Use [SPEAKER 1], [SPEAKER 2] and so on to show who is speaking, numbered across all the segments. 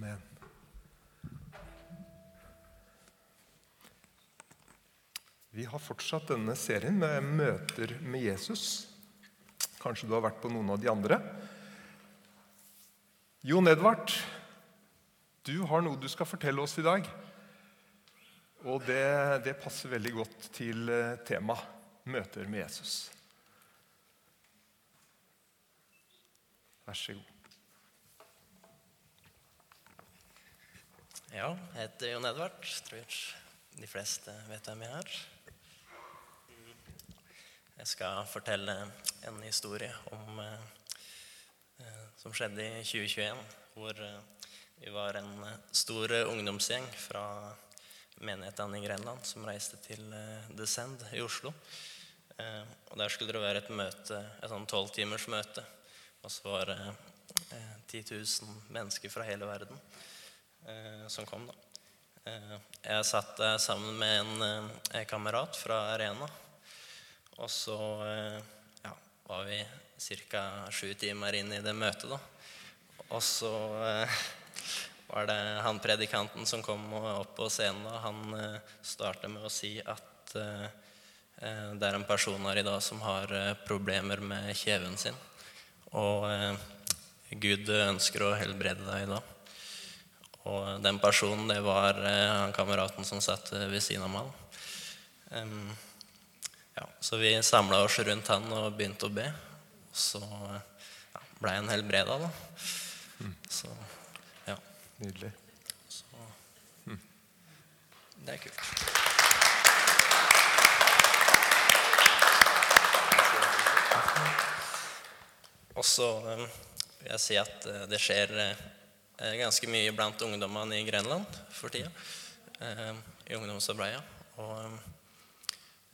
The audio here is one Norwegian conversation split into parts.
[SPEAKER 1] Amen. Vi har fortsatt denne serien med møter med Jesus. Kanskje du har vært på noen av de andre. Jon Edvard, du har noe du skal fortelle oss i dag. Og det, det passer veldig godt til eh, temaet møter med Jesus. Vær så god.
[SPEAKER 2] Ja, jeg heter Jon Edvard. Tror de fleste vet hvem jeg er. Jeg skal fortelle en historie om, eh, som skjedde i 2021. Hvor eh, vi var en eh, stor ungdomsgjeng fra menighetene i Grenland som reiste til The Descend i Oslo. Eh, og Der skulle det være et møte, et sånn tolvtimersmøte. Og så var det eh, 10 000 mennesker fra hele verden eh, som kom. da. Eh, jeg satt der sammen med en, eh, en kamerat fra Arena. Og så eh, ja, var vi ca. sju timer inn i det møtet. da. Og så eh, var det han predikanten som kom opp på scenen. da. Han eh, startet med å si at eh, eh, det er en person her i dag som har eh, problemer med kjeven sin. Og eh, Gud ønsker å helbrede deg i dag. Og den personen, det var eh, han kameraten som satt ved siden av meg. Ja, så vi samla oss rundt han og begynte å be. Så ja, blei han helbreda, da. Så ja.
[SPEAKER 1] Nydelig.
[SPEAKER 2] Så det er kult. Og så eh, vil jeg si at eh, det skjer eh, ganske mye blant ungdommene i Grenland for tida. eh, I ungdomsarbeidet. Og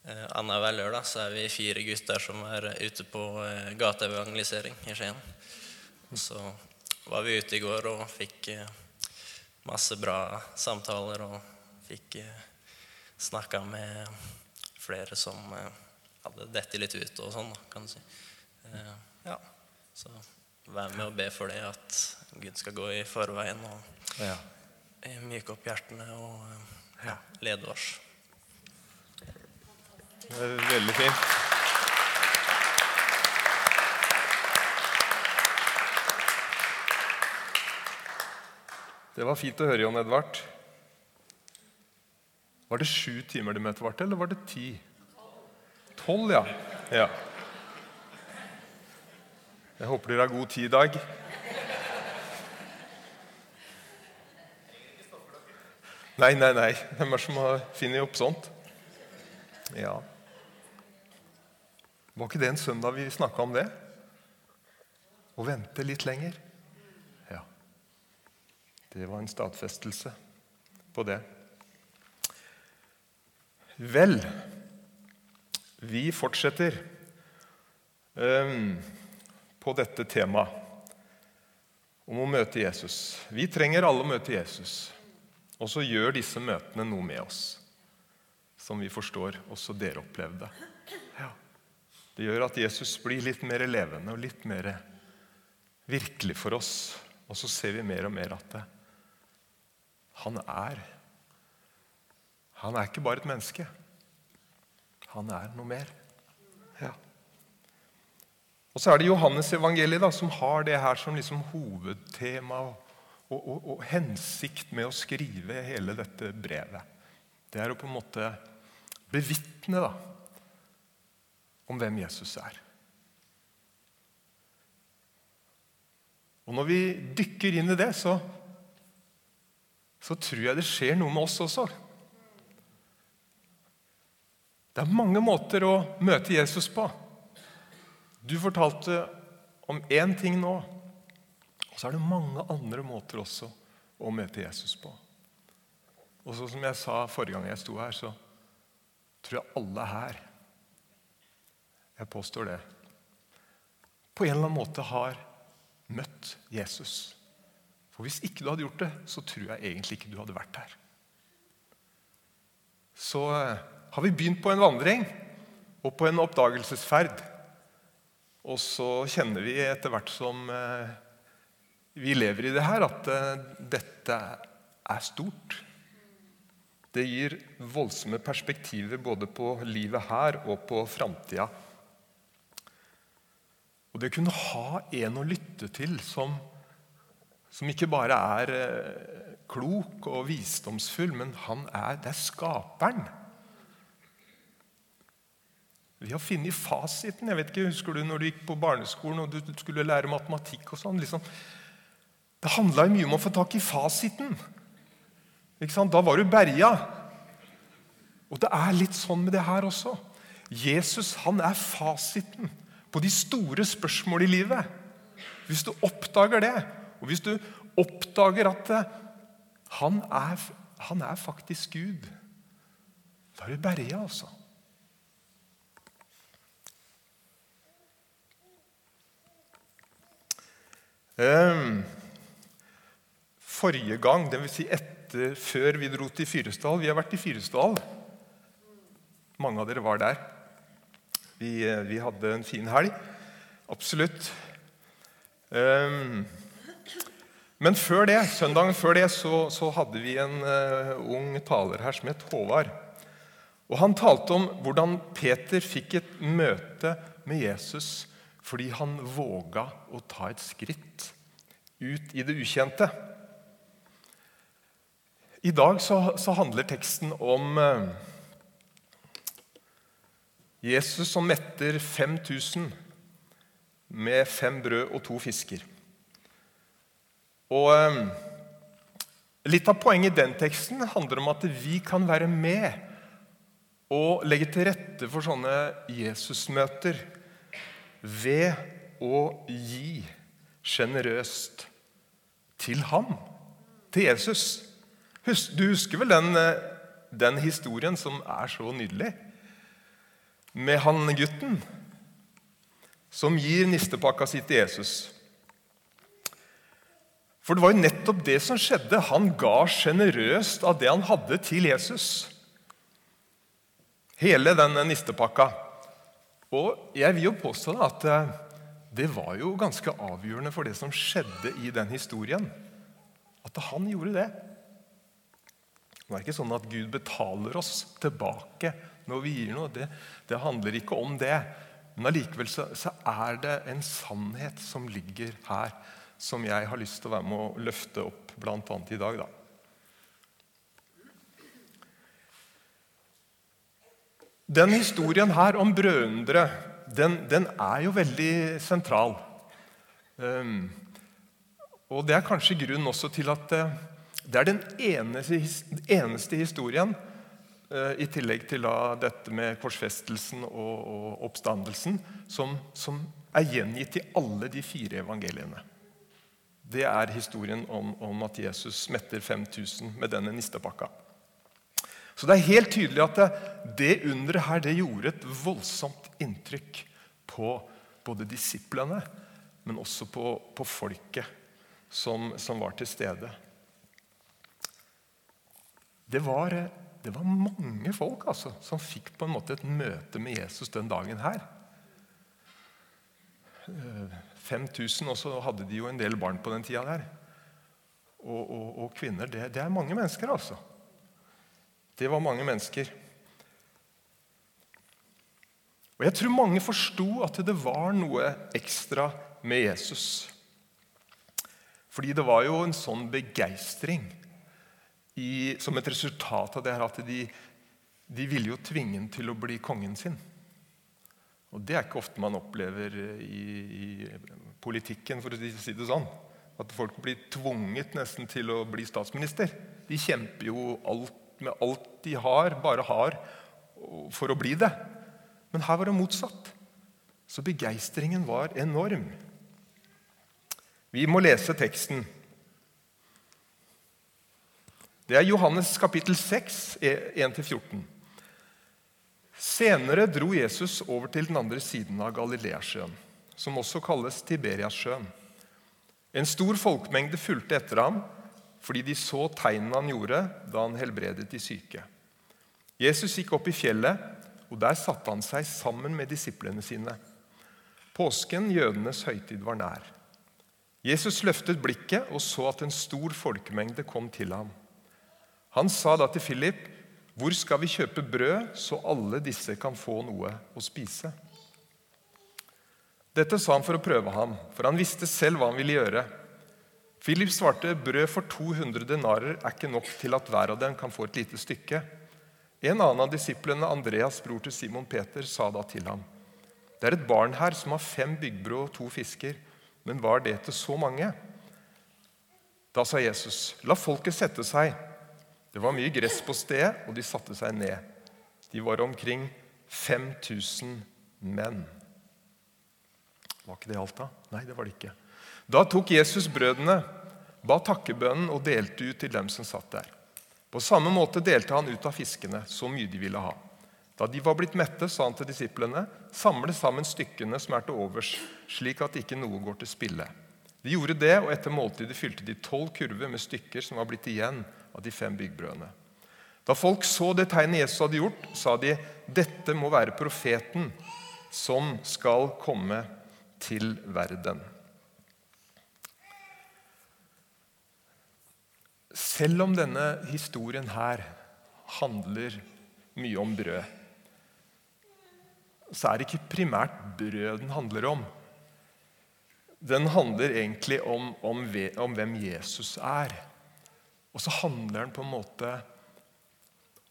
[SPEAKER 2] eh, annenhver lørdag så er vi fire gutter som er ute på eh, gateevangelisering i Skien. Så var vi ute i går og fikk eh, masse bra samtaler og fikk eh, snakka med flere som eh, hadde dette litt ut og sånn, kan du si. Eh, ja, så vær med og be for det, at Gud skal gå i forveien og
[SPEAKER 1] Ja.
[SPEAKER 2] eh, myke opp hjertene og eh, ja, lede oss.
[SPEAKER 1] Det er veldig fint. Det var fint å høre, Jon Edvard. Var det sju timer du møtte, varte, eller var det ti? Tolv, ja. ja. Jeg håper dere har god tid i dag. Nei, nei, nei. Hvem er det som har funnet opp sånt? Ja. Var ikke det en søndag vi snakka om det? Å vente litt lenger? Ja. Det var en stadfestelse på det. Vel, vi fortsetter um, på dette temaet om å møte Jesus. Vi trenger alle å møte Jesus. Og så gjør disse møtene noe med oss som vi forstår også dere opplevde. Ja. Det gjør at Jesus blir litt mer levende og litt mer virkelig for oss. Og så ser vi mer og mer at det, han er Han er ikke bare et menneske. Han er noe mer. Ja. Og så er det Johannes evangeliet da, som har det her som liksom hovedtema og, og, og, og hensikt med å skrive hele dette brevet. Det er å på en måte bevitne da, om hvem Jesus er. Og Når vi dykker inn i det, så, så tror jeg det skjer noe med oss også. Det er mange måter å møte Jesus på. Du fortalte om én ting nå. Og så er det mange andre måter også å møte Jesus på. Og så som jeg sa forrige gang jeg sto her, så tror jeg alle her Jeg påstår det. På en eller annen måte har møtt Jesus. For hvis ikke du hadde gjort det, så tror jeg egentlig ikke du hadde vært her. Så eh, har vi begynt på en vandring og på en oppdagelsesferd. Og så kjenner vi etter hvert som eh, vi lever i det her, at eh, dette er stort. Det gir voldsomme perspektiver både på livet her og på framtida. Og det å kunne ha en å lytte til som, som ikke bare er eh, klok og visdomsfull, men han er, det er skaperen. Vi har funnet fasiten. Jeg vet ikke, Husker du når du gikk på barneskolen og du skulle lære matematikk? og sånn, liksom. Det handla mye om å få tak i fasiten. Da var du berga. Og det er litt sånn med det her også. Jesus han er fasiten på de store spørsmål i livet. Hvis du oppdager det, og hvis du oppdager at eh, han er, han er faktisk Gud, da er du berga, altså. Um, forrige gang, dvs. Si etter, før vi dro til Fyresdal Vi har vært i Fyresdal. Mange av dere var der. Vi, eh, vi hadde en fin helg. Absolutt. Um, men før det, søndagen før det så, så hadde vi en uh, ung taler her som het Håvard. Og Han talte om hvordan Peter fikk et møte med Jesus fordi han våga å ta et skritt ut i det ukjente. I dag så, så handler teksten om eh, Jesus som metter 5000 med fem brød og to fisker. Og eh, Litt av poenget i den teksten handler om at vi kan være med og legge til rette for sånne Jesusmøter ved å gi sjenerøst til ham, til Jesus. Du husker vel den, eh, den historien som er så nydelig? Med han gutten som gir nistepakka si til Jesus. For det var jo nettopp det som skjedde. Han ga sjenerøst av det han hadde, til Jesus. Hele den nistepakka. Og jeg vil jo påstå at eh, det var jo ganske avgjørende for det som skjedde i den historien. At han gjorde det. Det er ikke sånn at Gud betaler oss tilbake når vi gir noe. Det, det handler ikke om det. Men allikevel så, så, er det en sannhet som ligger her, som jeg har lyst til å være med å løfte opp, bl.a. i dag. da. Den historien her om brødre den, den er jo veldig sentral. Um, og Det er kanskje grunnen også til at uh, det er den eneste, eneste historien, uh, i tillegg til dette med korsfestelsen og, og oppstandelsen, som, som, er gjengitt i alle de fire evangeliene. Det er historien om, om at Jesus metter 5000 med denne nistepakka. Så det er helt tydelig at det, det underet her det gjorde et voldsomt inntrykk på både disiplene, men også på, på folket som, som, var til stede. Det var, det var mange folk altså, som fikk på en måte et møte med Jesus den dagen her. 5000, og så hadde de jo en del barn på den tida der. Og, og, og kvinner. Det, det er mange mennesker, altså. Det var mange mennesker. Og Jeg tror mange forsto at det var noe ekstra med Jesus. Fordi det var jo en sånn begeistring som et resultat av det her at de, de ville jo tvinge ham til å bli kongen sin. Og Det er ikke ofte man opplever i, i politikken, for å si det sånn. At folk blir tvunget nesten til å bli statsminister. De kjemper jo alt med alt de har, bare har for å bli det. Men her var det motsatt. Så begeistringen var enorm. Vi må lese teksten. Det er Johannes kapittel 6, 1-14. Senere dro Jesus over til den andre siden av Galileasjøen, som også kalles Tiberiasjøen. En stor folkemengde fulgte etter ham fordi de så tegnene han gjorde da han helbredet de syke. Jesus gikk opp i fjellet, og der satte han seg sammen med disiplene sine. Påsken, jødenes høytid, var nær. Jesus løftet blikket og så at en stor folkemengde kom til ham. Han sa da til Philip, 'Hvor skal vi kjøpe brød, så alle disse kan få noe å spise?' Dette sa han for å prøve ham, for han visste selv hva han ville gjøre. Philip svarte, 'Brød for 200 denarer er ikke nok til at hver av dem kan få et lite stykke.' En annen av disiplene, Andreas, bror til Simon Peter, sa da til ham, 'Det er et barn her som har fem byggbrød og to fisker.' Men var det til så mange? Da sa Jesus, 'La folket sette seg.' Det var mye gress på stedet, og de satte seg ned. De var omkring 5000 menn. Var ikke det alt, da? Nei, det var det ikke. Da tok Jesus brødene, ba takkebønnen og delte ut til dem som satt der. På samme måte delte han ut av fiskene, så mye de ville ha. Da de var blitt mette, sa han til disiplene, samle sammen stykkene som er til overs, slik at ikke noe går til spille. De gjorde det, og etter måltidet fylte de tolv kurver med stykker som var blitt igjen av de fem byggbrødene. Da folk så det tegnet Jesus hadde gjort, sa de, dette må være profeten som skal komme til verden. Selv om denne historien her handler mye om brød, så er det ikke primært brød den handler om. Den handler egentlig om, om, om hvem Jesus er. Og så handler den på en måte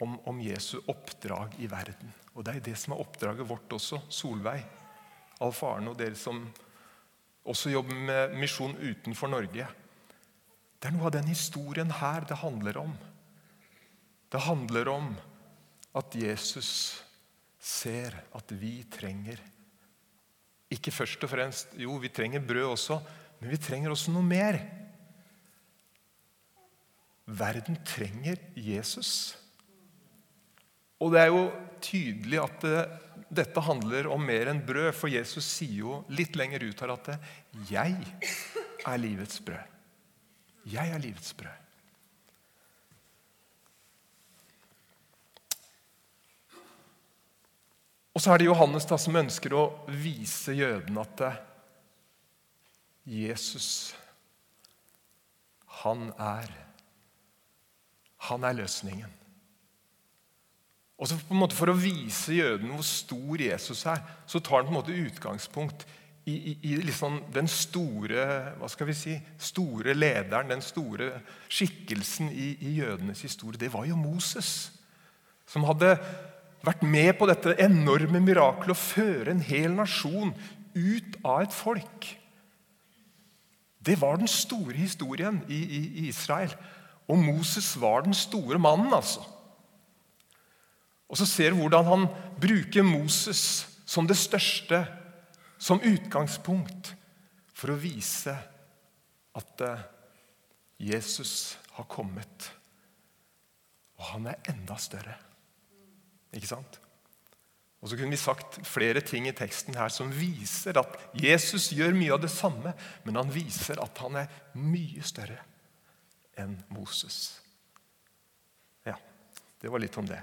[SPEAKER 1] om, om Jesu oppdrag i verden. Og det er det som er oppdraget vårt også. Solveig, Alf Arne og dere som også jobber med misjon utenfor Norge. Det er noe av den historien her det handler om. Det handler om at Jesus ser at vi trenger Ikke først og fremst Jo, vi trenger brød også, men vi trenger også noe mer. Verden trenger Jesus. Og det er jo tydelig at det, dette handler om mer enn brød, for Jesus sier jo litt lenger ut her at det, 'Jeg er livets brød'. Jeg er livets brød. Og så er det Johannes da som ønsker å vise jødene at Jesus, han er Han er løsningen. Og så på en måte For å vise jødene hvor stor Jesus er, så tar han på en måte utgangspunkt i, i, i liksom den store hva skal vi si, store lederen, den store skikkelsen i, i jødenes historie. Det var jo Moses, som hadde vært med på dette enorme mirakelet å føre en hel nasjon ut av et folk. Det var den store historien i, i, Israel. Og Moses var den store mannen, altså. Og så ser du hvordan han bruker Moses som det største, som utgangspunkt, for å vise at eh, Jesus har kommet. Og han er enda større. Ikke sant? Og så kunne vi sagt flere ting i teksten her som viser at Jesus gjør mye av det samme, men han viser at han er mye større enn Moses. Ja, det var litt om det.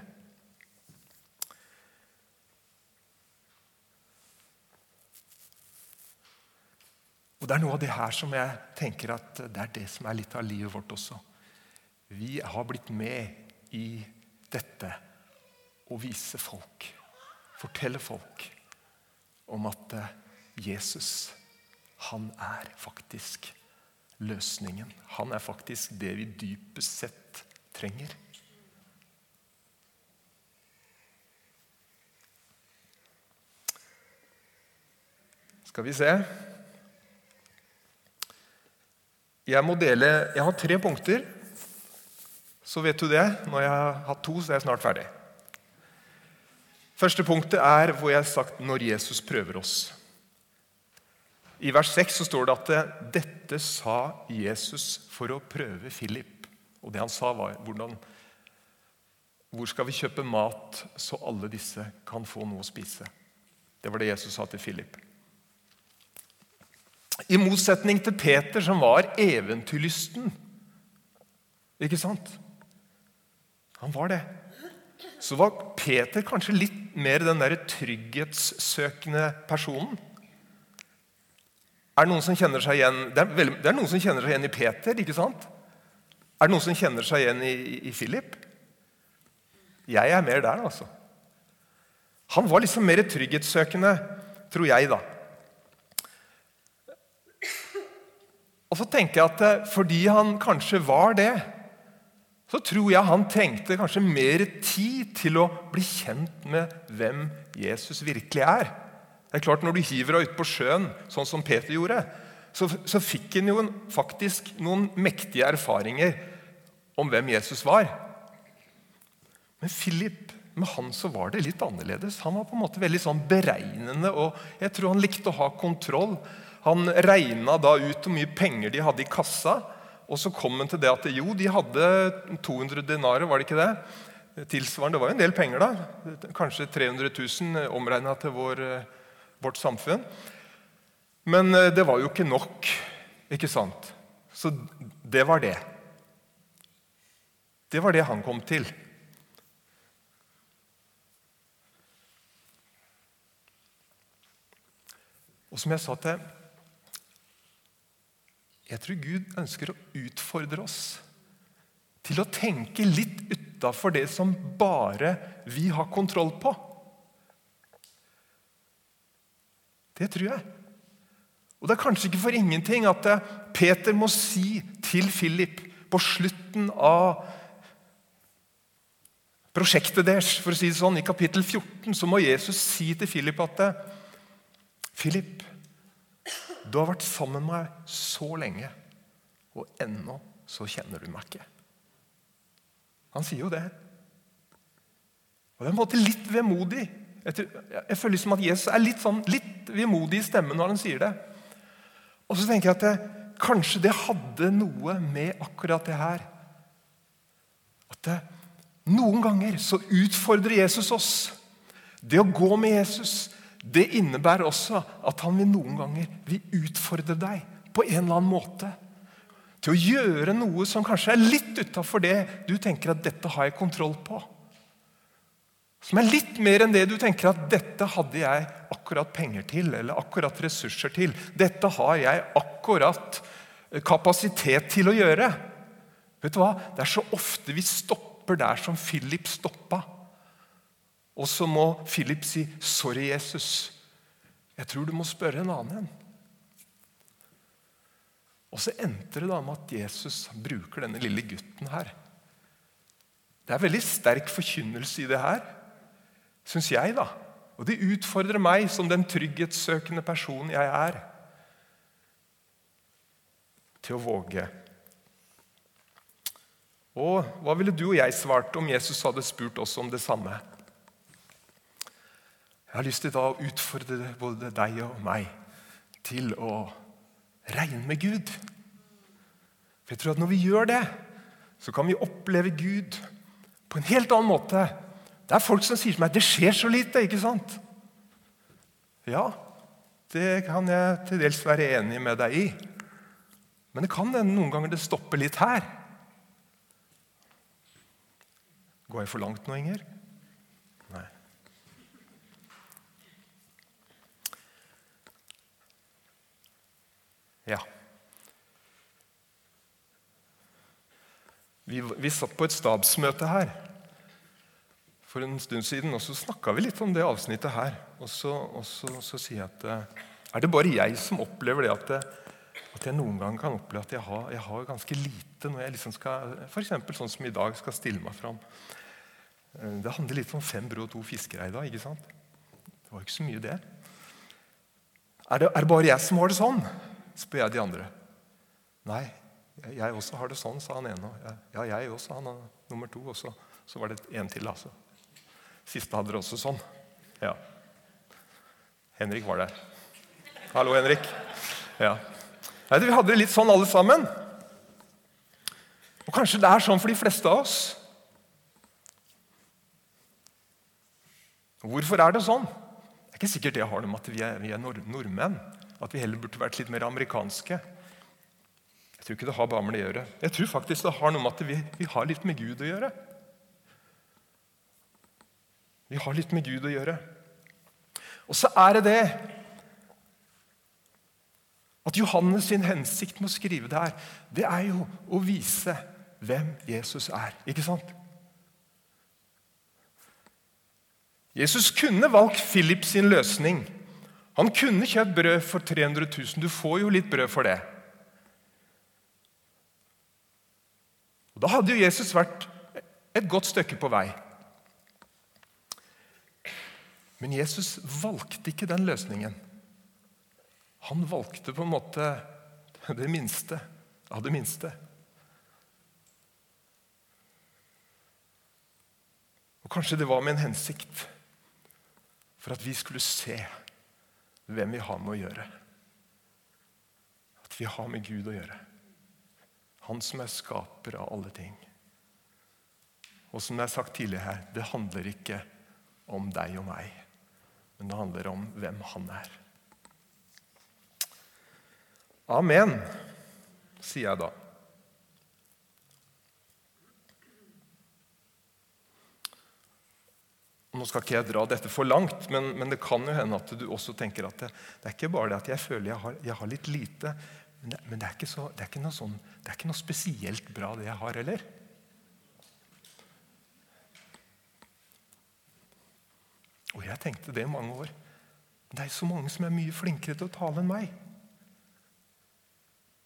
[SPEAKER 1] Og Det er noe av det her som jeg tenker at det er det som er litt av livet vårt også. Vi har blitt med i dette å vise folk, fortelle folk om at Jesus, han er faktisk løsningen. Han er faktisk det vi dypest sett trenger. Skal vi se Jeg må dele Jeg har tre punkter. Så vet du det. Når jeg har hatt to, så er jeg snart ferdig. Første punktet er hvor jeg har sagt 'når Jesus prøver oss'. I vers 6 så står det at 'dette sa Jesus for å prøve Philip'. Og det han sa, var hvordan, 'Hvor skal vi kjøpe mat så alle disse kan få noe å spise?' Det var det Jesus sa til Philip. I motsetning til Peter, som var eventyrlysten. Ikke sant? Han var det så var Peter kanskje litt mer den der trygghetssøkende personen. Er det noen som kjenner seg igjen det er, veldig, det er noen som kjenner seg igjen i Peter, ikke sant? Er det noen som kjenner seg igjen i, i Philip? Jeg er mer der, altså. Han var liksom mer trygghetssøkende, tror jeg, da. Og så tenker jeg at eh, fordi han kanskje var det, så tror jeg han trengte kanskje mer tid til å bli kjent med hvem Jesus virkelig er. Det er klart Når du hiver deg utpå sjøen, sånn som Peter gjorde, så, så fikk han jo faktisk noen mektige erfaringer om hvem Jesus var. Men Philip, med han så var det litt annerledes. Han var på en måte veldig sånn beregnende, og jeg tror han likte å ha kontroll. Han regna da ut hvor mye penger de hadde i kassa. Og så kom han til det at jo, de hadde 200 denarer, var det ikke det? Tilsvarende, Det var jo en del penger, da. Kanskje 300 000 omregna til vår, vårt samfunn. Men eh, det var jo ikke nok, ikke sant? Så det var det. Det var det han kom til. Og som jeg sa til jeg tror Gud ønsker å utfordre oss til å tenke litt utafor det som bare vi har kontroll på. Det tror jeg. Og Det er kanskje ikke for ingenting at eh, Peter må si til Philip på slutten av prosjektet deres, for å si det sånn, i kapittel 14, så må Jesus si til Philip at eh, Philip, du har vært sammen med meg så lenge, og ennå så kjenner du meg ikke. Han sier jo det. Og Det er en måte litt vemodig. Jeg, jeg føler liksom at Jesus er litt, sånn, litt vemodig i stemmen når han sier det. Og så tenker jeg at det, kanskje det hadde noe med akkurat det her At det, noen ganger så utfordrer Jesus oss. Det å gå med Jesus, det innebærer også at han vil noen ganger vil utfordre deg på en eller annen måte. Til å gjøre noe som kanskje er litt utafor det du tenker at 'dette har jeg kontroll på'. Som er litt mer enn det du tenker at 'dette hadde jeg akkurat penger til' eller akkurat ressurser til. 'Dette har jeg akkurat kapasitet til å gjøre'. Vet du hva? Det er så ofte vi stopper der som Philip stoppa. Og så må Philip si 'Sorry, Jesus. Jeg tror du må spørre en annen en'. Og så endte det da med at Jesus bruker denne lille gutten her. Det er veldig sterk forkynnelse i det her, syns jeg. da. Og det utfordrer meg som den trygghetssøkende personen jeg er, til å våge. Og hva ville du og jeg svart om Jesus hadde spurt oss om det samme? Jeg har lyst til å utfordre både deg og meg til å regne med Gud. For jeg tror at Når vi gjør det, så kan vi oppleve Gud på en helt annen måte. Det er folk som sier til meg det skjer så lite. ikke sant? Ja, det kan jeg til dels være enig med deg i. Men det kan hende noen ganger det stopper litt her. Går jeg for langt nå, Inger? Nei. Ja. Vi, vi, satt på et stabsmøte her for en stund siden, og så snakka vi litt om det avsnittet her. Og så, og så, så sier jeg at eh, Er det bare jeg som opplever det at, det, at jeg noen gang kan oppleve at jeg har, jeg har ganske lite når jeg liksom skal F.eks. sånn som i dag skal stille meg fram. Eh, det handler litt om fem brød og to fisker i dag. ikke sant? Det var ikke så mye, det. Er det, er det bare jeg som har det sånn? spør jeg de andre. Nei, jeg også har det sånn, sa han ene. Ja, jeg også, han nummer to. Og så var det en til. altså. Siste hadde det også sånn. Ja. Henrik var der. Hallo, Henrik. Ja. Nei, vi hadde det litt sånn alle sammen. Og kanskje det er sånn for de fleste av oss. Hvorfor er det sånn? Det er ikke sikkert det har noe med at vi er, vi er nordmenn. At vi heller burde vært litt mer amerikanske. Jeg tror ikke det har bare med det å gjøre. Jeg tror faktisk det har noe med at vi, vi har litt med Gud å gjøre. Vi har litt med Gud å gjøre. Og så er det det At Johannes sin hensikt med å skrive det her, det er jo å vise hvem Jesus er. Ikke sant? Jesus kunne valgt Philip sin løsning. Han kunne kjøpt brød for 300 000. Du får jo litt brød for det. Og Da hadde jo Jesus vært et godt stykke på vei. Men Jesus valgte ikke den løsningen. Han valgte på en måte det minste av det minste. Og Kanskje det var med en hensikt for at vi skulle se hvem vi har med å gjøre. At vi har med Gud å gjøre. Han som er skaper av alle ting. Og som det er sagt tidligere her, det handler ikke om deg og meg, men det handler om hvem han er. Amen, sier jeg da. Nå skal ikke jeg dra dette for langt, men, men, det kan jo hende at du også tenker at det, det er ikke bare det at jeg føler jeg har, jeg har litt lite, men, det, men det, er så, det, er ikke sånn, det er ikke noe spesielt bra, det jeg har heller. Og jeg tenkte det i mange år. Det er så mange som er mye flinkere til å tale enn meg.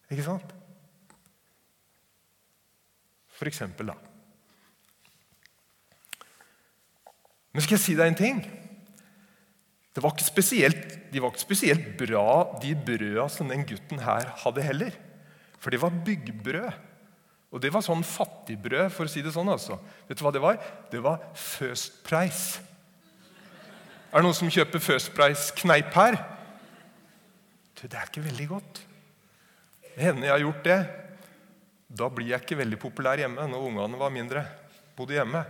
[SPEAKER 1] Ikke sant? For eksempel, da. Men skal jeg si deg en ting? Det var ikke spesielt, de var ikke spesielt bra, de brøda som den gutten her hadde heller. For det var byggbrød. Og det var sånn fattigbrød, for å si det sånn. altså. Vet du hva det var? Det var First Price. Er det noen som kjøper First Price-kneip her? Du, det er ikke veldig godt. Det hender jeg har gjort det. Da blir jeg ikke veldig populær hjemme når ungene var mindre. Bodde hjemme.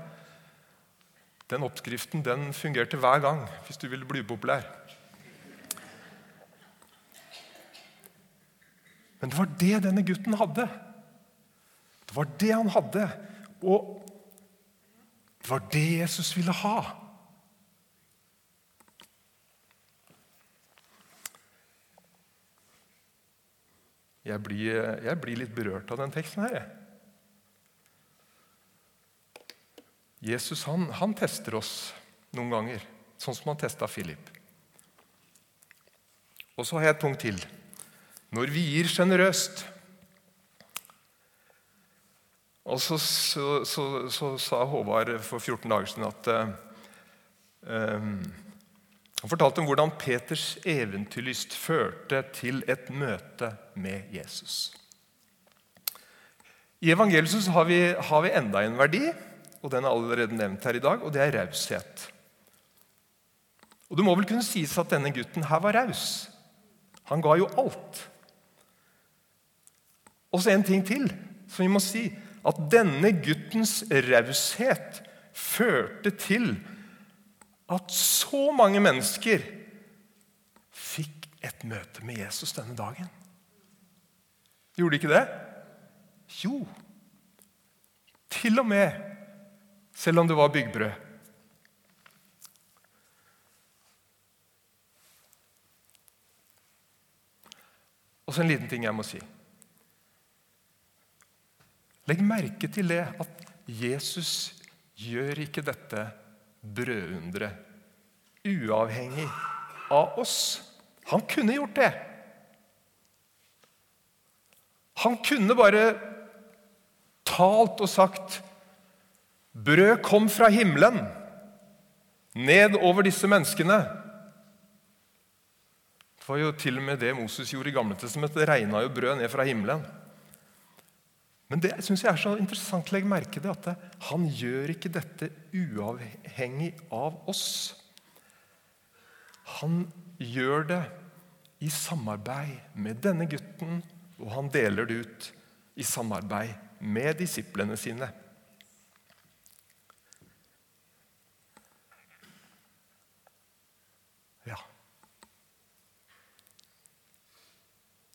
[SPEAKER 1] Den oppskriften den fungerte hver gang hvis du ville bli populær. Men det var det denne gutten hadde. Det var det han hadde. Og det var det Jesus ville ha. Jeg blir, jeg blir litt berørt av den teksten her. jeg. Jesus han, han tester oss noen ganger, sånn som han testa Philip. Og så har jeg et punkt til. Når vi gir sjenerøst Og så, så, så, så, sa Håvard for 14 dager siden at uh, Han fortalte om hvordan Peters eventyrlyst førte til et møte med Jesus. I evangeliet har vi, har vi enda en verdi og den er allerede nevnt her i dag, og det er raushet. Og Det må vel kunne sies at denne gutten her var raus. Han ga jo alt. Og så en ting til som vi må si. At denne guttens raushet førte til at så mange mennesker fikk et møte med Jesus denne dagen. Gjorde de ikke det? Jo. Til og med selv om det var byggbrød. Og så en liten ting jeg må si. Legg merke til det at Jesus gjør ikke dette brødunderet uavhengig av oss. Han kunne gjort det. Han kunne bare talt og sagt Brød kom fra himmelen ned over disse menneskene. Det var jo til og med det Moses gjorde i Gamle testamentet. Det regna jo brød ned fra himmelen. Men det synes jeg er så interessant å legge merke til at han gjør ikke dette uavhengig av oss. Han gjør det i samarbeid med denne gutten, og han deler det ut i samarbeid med disiplene sine.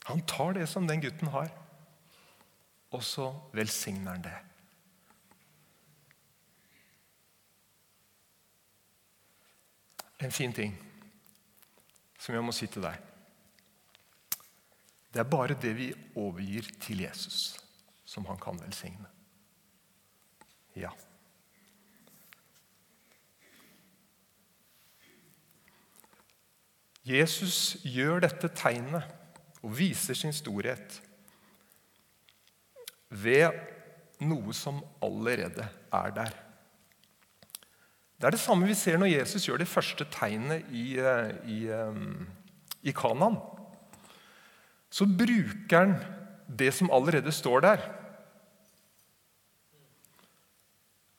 [SPEAKER 1] Han tar det som den gutten har, og så velsigner han det. En fin ting som jeg må si til deg. Det er bare det vi overgir til Jesus, som han kan velsigne. Ja. Jesus gjør dette tegnet og viser sin storhet ved noe som allerede er der. Det er det samme vi ser når Jesus gjør det første tegnet i, eh, i, eh, i Kanan. Så bruker han det som allerede står der.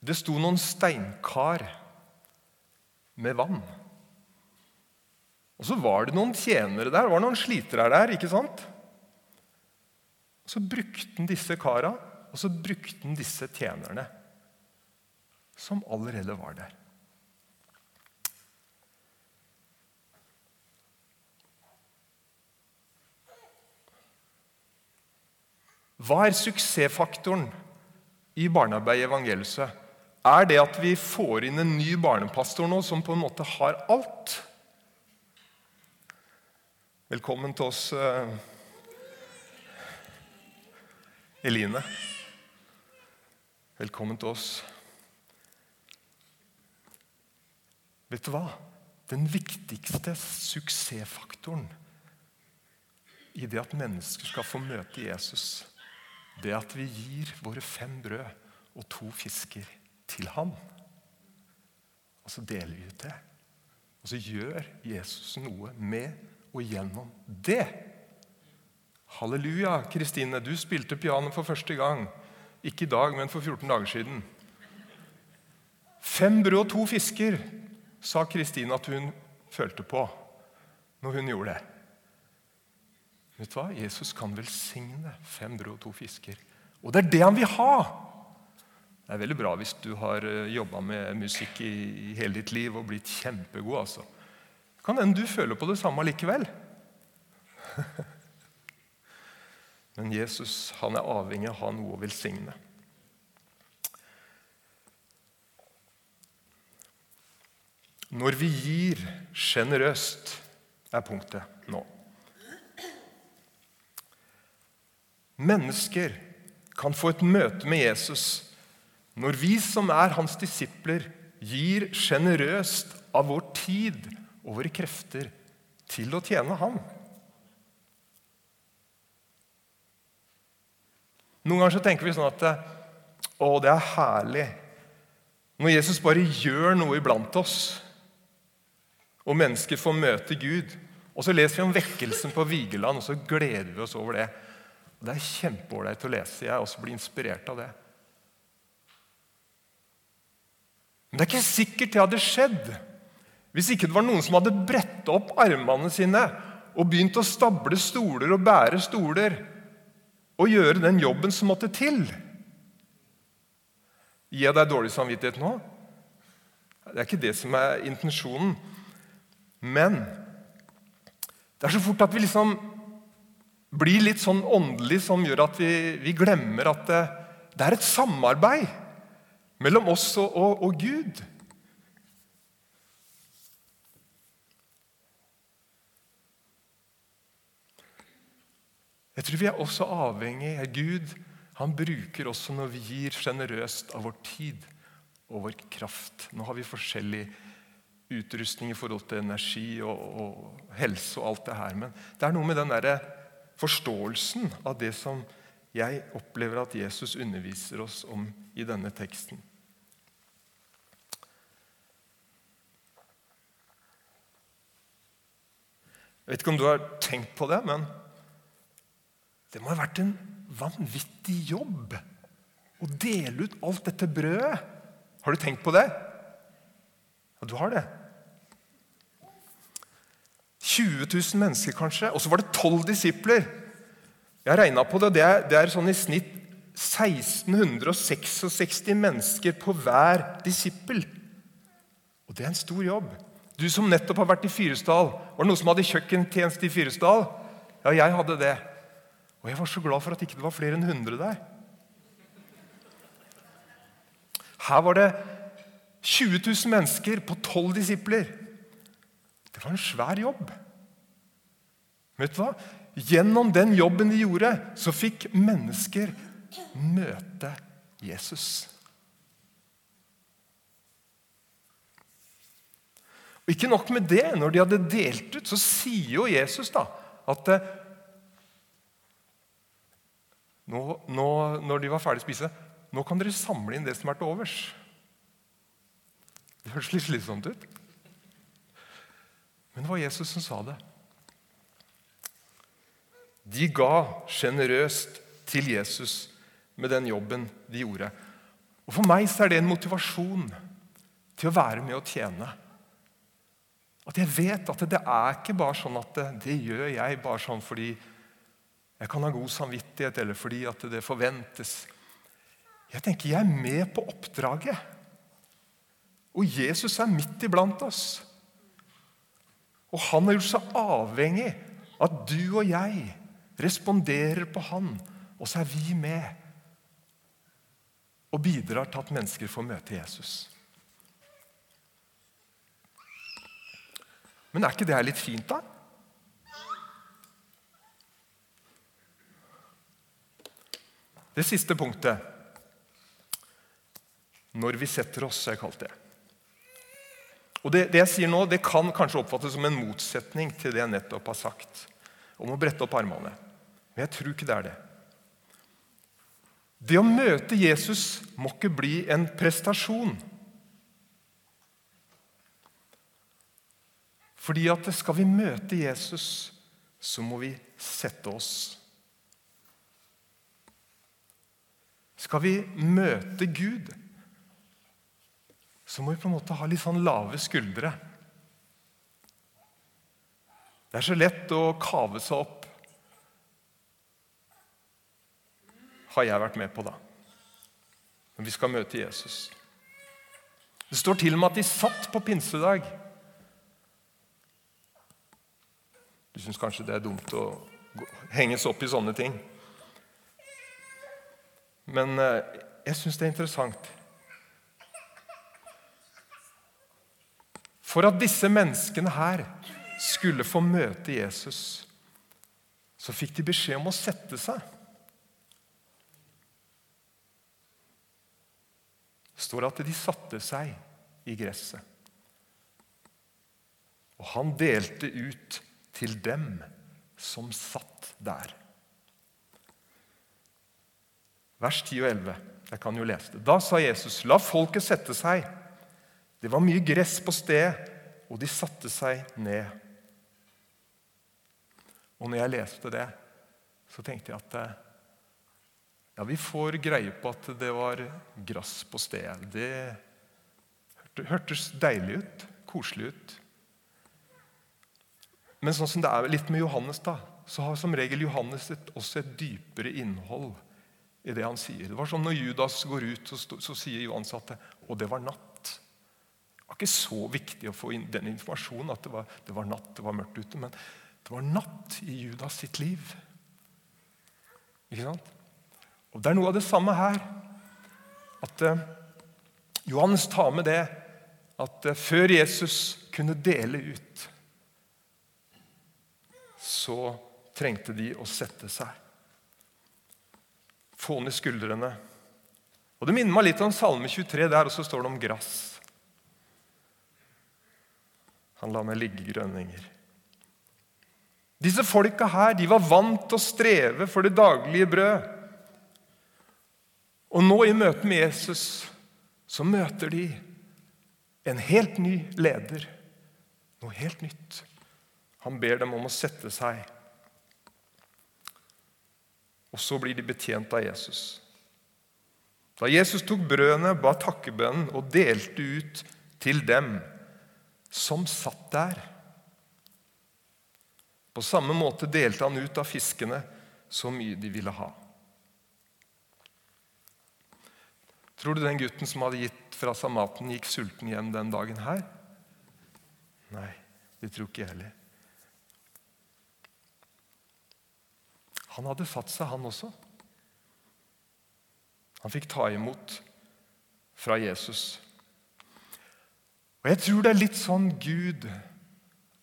[SPEAKER 1] Det sto noen steinkar med vann. Og så var det noen tjenere der, det var noen slitere der. ikke sant? Og Så brukte han disse kara, og så brukte han disse tjenerne. Som allerede var der. Hva er suksessfaktoren i barnearbeid i evangeliet? Er det at vi får inn en ny barnepastor nå som på en måte har alt? Velkommen til oss, uh, Eline. Velkommen til oss. Vet du hva? Den viktigste suksessfaktoren i det at mennesker skal få møte Jesus, det er at vi gir våre fem brød og to fisker til ham. Og så deler vi ut det. Og så gjør Jesus noe med og gjennom det. Halleluja, Kristine. Du spilte piano for første gang. Ikke i dag, men for 14 dager siden. Fem brød og to fisker, sa Kristine at hun følte på når hun gjorde det. Vet du hva? Jesus kan velsigne fem brød og to fisker. Og det er det han vil ha! Det er veldig bra hvis du har eh, jobba med musikk i hele ditt liv og blitt kjempegod. altså. Kan hende du føler på det samme likevel. Men Jesus han er avhengig av å ha noe å velsigne. Når vi gir sjenerøst, er punktet nå. Mennesker kan få et møte med Jesus når vi som er hans disipler, gir sjenerøst av vår tid og våre krefter til å tjene ham. Noen ganger så tenker vi sånn at å, det er herlig når Jesus bare gjør noe iblant oss, og mennesker får møte Gud. Og så leser vi om vekkelsen på Vigeland, og så gleder vi oss over det. Og Det er kjempeålreit å lese. Jeg også blir inspirert av det. Men det er ikke sikkert det hadde skjedd hvis ikke det var noen som hadde bretta opp armene sine og begynt å stable stoler og bære stoler og gjøre den jobben som måtte til. Gir jeg deg dårlig samvittighet nå? Det er ikke det som er intensjonen. Men det er så fort at vi liksom blir litt sånn åndelig som gjør at vi, vi glemmer at det, det, er et samarbeid mellom oss og, og, og Gud. Jeg tror vi er også avhengig av Gud. Han bruker også når vi gir sjenerøst av vår tid og vår kraft. Nå har vi forskjellig utrustning i forhold til energi og, og helse og alt det her. Men det er noe med den der forståelsen av det som jeg opplever at Jesus underviser oss om i denne teksten. Jeg vet ikke om du har tenkt på det, men det må ha vært en vanvittig jobb å dele ut alt dette brødet. Har du tenkt på det? Ja, du har det. 20 000 mennesker, kanskje. Og så var det 12 disipler. Jeg regna på det. Det er, det er sånn i snitt 1666 mennesker på hver disippel. Og det er en stor jobb. Du som nettopp har vært i Fyresdal. Var det noen som hadde kjøkkentjeneste i Fyresdal? Ja, jeg hadde det. Og jeg var så glad for at ikke det var flere enn 100 der. Her var det 20 000 mennesker på 12 disipler. Det var en svær jobb. Vet du hva? gjennom den jobben de gjorde, så fikk mennesker møte Jesus. Og Ikke nok med det. Når de hadde delt ut, så sier jo Jesus da at eh, nå, nå, når de var ferdig å spise Nå kan dere samle inn det som er til overs. Det høres litt slitsomt ut. Men det var Jesus som sa det. De ga sjenerøst til Jesus med den jobben de gjorde. Og For meg så er det en motivasjon til å være med og tjene. At jeg vet at det er ikke bare sånn at det, det gjør jeg bare sånn fordi jeg kan ha god samvittighet, eller fordi at det forventes. Jeg tenker jeg er med på oppdraget. Og Jesus er midt iblant oss. Og han har gjort seg avhengig av at du og jeg responderer på han, og så er vi med og bidrar til at mennesker får møte Jesus. Men er ikke det her litt fint, da? Det siste punktet når vi setter oss, har jeg kalt det. Og det, det, jeg sier nå, det kan kanskje oppfattes som en motsetning til det jeg nettopp har sagt om å brette opp armene. Men jeg tror ikke det er det. Det å møte Jesus må ikke bli en prestasjon. Fordi at skal vi møte Jesus, så må vi sette oss. Skal vi møte Gud, så må vi på en måte ha litt sånn lave skuldre. Det er så lett å kave seg opp. Har jeg vært med på, da. Når vi skal møte Jesus. Det står til og med at de satt på pinsedag. Du syns kanskje det er dumt å henges opp i sånne ting. Men eh, jeg syns det er interessant. For at disse menneskene her skulle få møte Jesus, så fikk de beskjed om å sette seg. Det står at de satte seg i gresset. Og han delte ut til dem som satt der. Vers 10 og 11. Jeg kan jo lese det. Da sa Jesus, la folket sette seg. Det var mye gress på stedet, og de satte seg ned. Og når jeg leste det, så tenkte jeg at eh, ja, vi får greie på at det var gress på stedet. Det hørtes deilig ut, koselig ut. Men sånn som det er litt med Johannes, da, så har som regel Johannes et, også et dypere innhold i det han sier. Det var som Når Judas går ut, så, så sier Johans at og det var natt. Det var ikke så viktig å få inn den informasjonen at det var, det var natt, det var mørkt ute. Men det var natt i Judas sitt liv. Ikke sant? Og Det er noe av det samme her. At eh, Johannes tar med det at eh, før Jesus kunne dele ut, så trengte de å sette seg. Få ned skuldrene. Og Det minner meg litt om Salme 23. Der også står det om grass. Han lar meg ligge grønninger. Disse folka her de var vant til å streve for det daglige brød. Og nå i møte med Jesus så møter de en helt ny leder. Noe helt nytt. Han ber dem om å sette seg. Og så blir de betjent av Jesus. Da Jesus tok brødene, ba takkebønnen og delte ut til dem som satt der. På samme måte delte han ut av fiskene så mye de ville ha. Tror du den gutten som hadde gitt fra seg maten, gikk sulten hjem den dagen her? Nei, det tror ikke jeg heller. Han hadde satt seg, han også. Han fikk ta imot fra Jesus. Og Jeg tror det er litt sånn Gud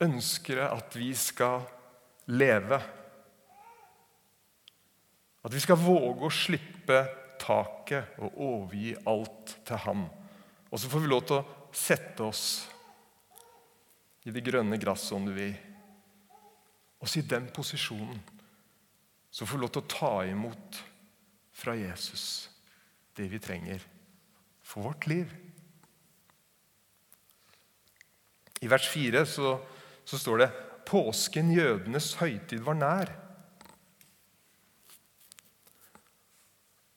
[SPEAKER 1] ønsker at vi skal leve. At vi skal våge å slippe taket og overgi alt til ham. Og så får vi lov til å sette oss i det grønne gresset, om du vil. Også i den posisjonen så vi lov til å ta imot fra Jesus det vi trenger for vårt liv. I vers 4 så, så står det påsken, jødenes høytid, var nær.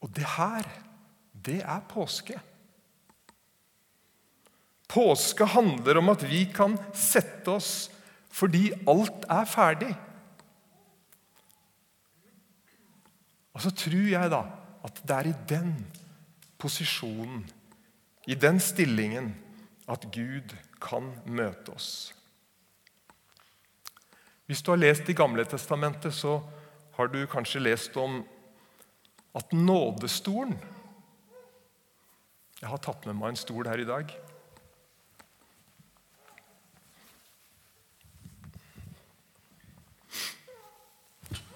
[SPEAKER 1] Og det her, det er påske. Påske handler om at vi kan sette oss fordi alt er ferdig. Og så tror jeg da at det er i den posisjonen, i den stillingen, at Gud kan møte oss. Hvis du har lest i Gamle Testamentet, så har du kanskje lest om at nådestolen Jeg har tatt med meg en stol her i dag.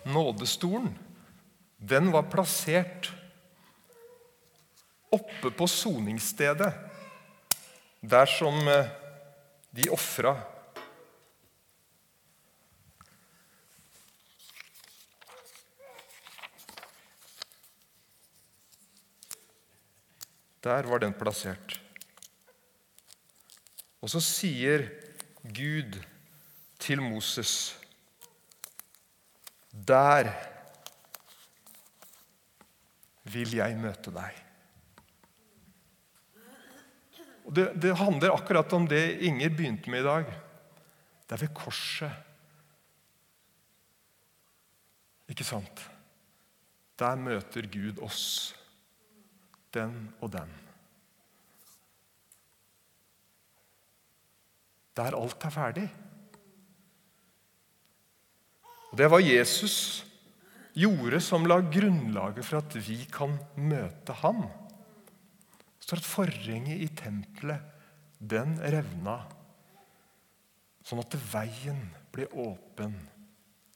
[SPEAKER 1] Nådestolen den var plassert oppe på soningsstedet, der som eh, de ofra Der var den plassert. Og så sier Gud til Moses Der vil jeg møte deg. Og det, det handler akkurat om det Inger begynte med i dag. Det er ved korset. Ikke sant? Der møter Gud oss den og den. Der alt er ferdig. Og Det var Jesus gjorde som la grunnlaget for at vi kan møte ham. Står at forhenget i tempelet, den revna, sånn at veien ble åpen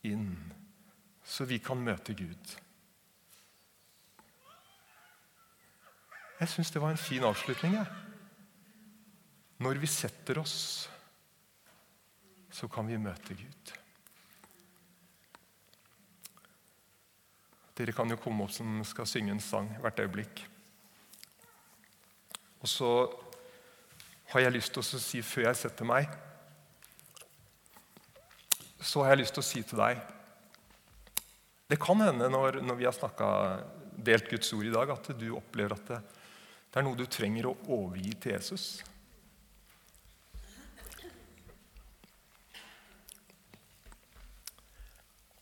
[SPEAKER 1] inn, så vi kan møte Gud. Jeg syns det var en fin avslutning. Jeg. Når vi setter oss, så kan vi møte Gud. Dere kan jo komme opp som skal synge en sang hvert øyeblikk. Og så har jeg lyst til å si før jeg setter meg Så har jeg lyst til å si til deg Det kan hende når, når vi har snakket, delt Guds ord i dag, at du opplever at det, det er noe du trenger å overgi til Jesus.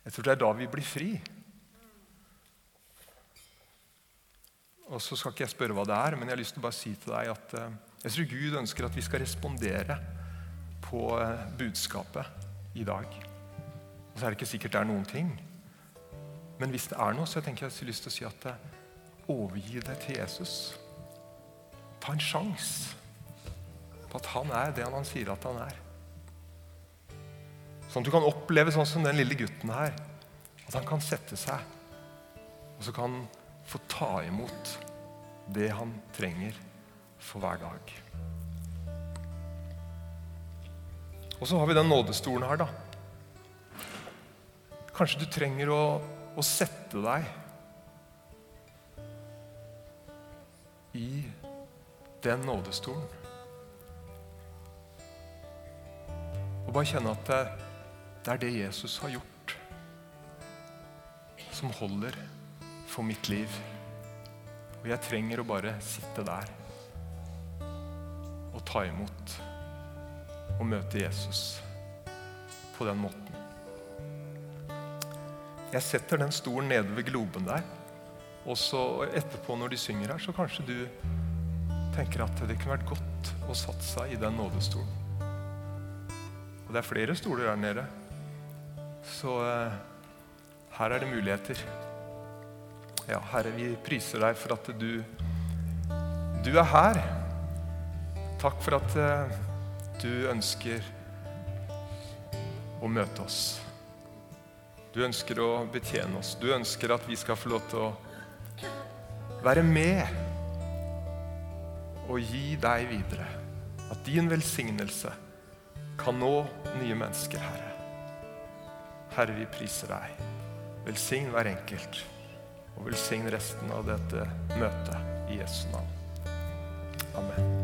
[SPEAKER 1] Jeg tror det er da vi blir fri. Og så skal ikke jeg spørre hva det er, men jeg har lyst til å bare si til deg at eh, jeg tror Gud ønsker at vi skal respondere på eh, budskapet i dag. Og så er det ikke sikkert det er noen ting. Men hvis det er noe, så jeg tenker jeg har lyst til å si at eh, overgi deg til Jesus. Ta en sjanse på at han er det han sier at han er. Sånn at du kan oppleve sånn som den lille gutten her. At han kan sette seg, og så kan han få ta imot det han trenger for hver dag. Og så har vi den nådestolen her, da. Kanskje du trenger å, å sette deg i den nådestolen. Og bare kjenne at det, det er det Jesus har gjort, som holder for mitt liv. Og jeg trenger å bare sitte der og ta imot og møte Jesus på den måten. Jeg setter den stolen nede ved globen der. Og så etterpå, når de synger her, så kanskje du tenker at det kunne vært godt å satt seg i den nådestolen. Og det er flere stoler der nede. Så eh, her er det muligheter. Ja, Herre, vi priser deg for at du, du er her. Takk for at eh, du ønsker å møte oss. Du ønsker å betjene oss. Du ønsker at vi skal få lov til å være med og gi deg videre. At din velsignelse kan nå nye mennesker, Herre. Herre, vi priser deg. Velsign hver enkelt, og velsign resten av dette møtet i Jesu navn. Amen.